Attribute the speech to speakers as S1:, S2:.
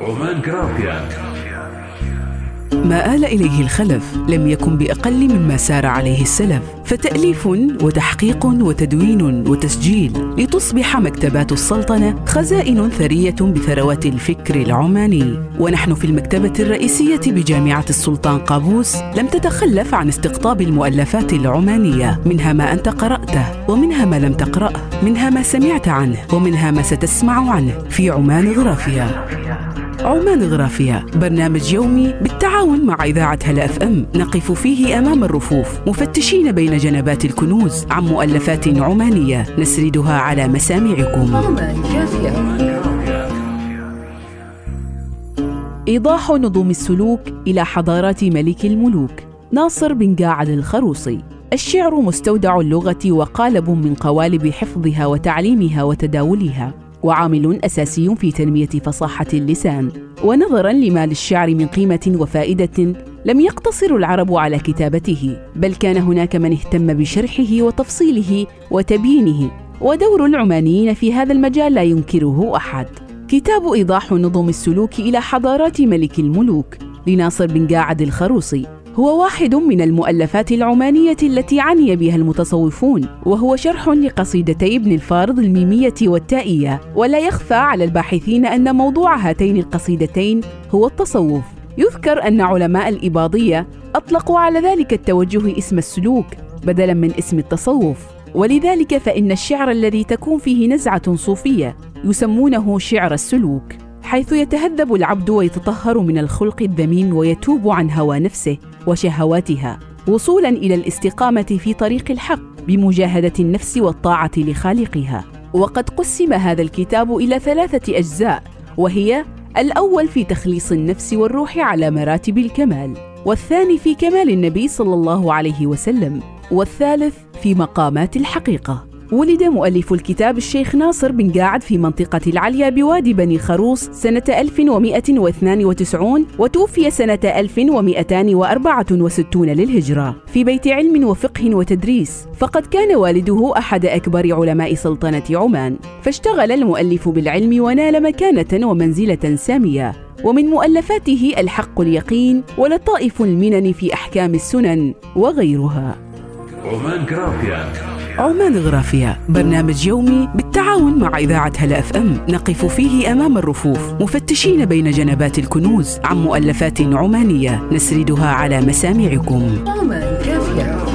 S1: عمان جرافيا
S2: ما آل إليه الخلف لم يكن بأقل مما سار عليه السلف فتأليف وتحقيق وتدوين وتسجيل لتصبح مكتبات السلطنة خزائن ثرية بثروات الفكر العماني. ونحن في المكتبة الرئيسية بجامعة السلطان قابوس لم تتخلف عن استقطاب المؤلفات العمانية منها ما أنت قرأته ومنها ما لم تقرأه منها ما سمعت عنه ومنها ما ستسمع عنه في عمان غرافيا. عمان غرافيا برنامج يومي بالتعاون مع إذاعة هلا أف أم. نقف فيه أمام الرفوف. مفتشين بين جنبات الكنوز عن مؤلفات عمانية. نسردها على مسامعكم. إيضاح نظم السلوك إلى حضارات ملك الملوك. ناصر بن قاعد الخروصي. الشعر مستودع اللغة وقالب من قوالب حفظها وتعليمها وتداولها. وعامل أساسي في تنمية فصاحة اللسان. ونظرا لما للشعر من قيمة وفائدة لم يقتصر العرب على كتابته بل كان هناك من اهتم بشرحه وتفصيله وتبيينه. ودور العمانيين في هذا المجال لا ينكره أحد. كتاب إيضاح نظم السلوك إلى حضارات ملك الملوك لناصر بن قاعد الخروصي. هو واحد من المؤلفات العمانية التي عني بها المتصوفون وهو شرح لقصيدتي ابن الفارض الميمية والتائية. ولا يخفى على الباحثين أن موضوع هاتين القصيدتين هو التصوف. يذكر أن علماء الإباضية أطلقوا على ذلك التوجه اسم السلوك بدلا من اسم التصوف. ولذلك فإن الشعر الذي تكون فيه نزعة صوفية يسمونه شعر السلوك حيث يتهذب العبد ويتطهر من الخلق الذميم ويتوب عن هوى نفسه. وشهواتها وصولا إلى الاستقامة في طريق الحق بمجاهدة النفس والطاعة لخالقها. وقد قسم هذا الكتاب إلى ثلاثة أجزاء وهي الأول في تخليص النفس والروح على مراتب الكمال والثاني في كمال النبي صلى الله عليه وسلم والثالث في مقامات الحقيقة. ولد مؤلف الكتاب الشيخ ناصر بن قاعد في منطقة العليا بوادي بني خروص سنة 1192 وتوفي سنة 1264 للهجرة في بيت علم وفقه وتدريس. فقد كان والده أحد أكبر علماء سلطنة عمان. فاشتغل المؤلف بالعلم ونال مكانة ومنزلة سامية. ومن مؤلفاته الحق اليقين ولطائف المنن في أحكام السنن وغيرها.
S1: عمان جرافيا
S2: عمان غرافيا برنامج يومي بالتعاون مع إذاعة هلا أف أم. نقف فيه أمام الرفوف مفتشين بين جنبات الكنوز عن مؤلفات عمانية. نسردها على مسامعكم.
S3: عمان كافية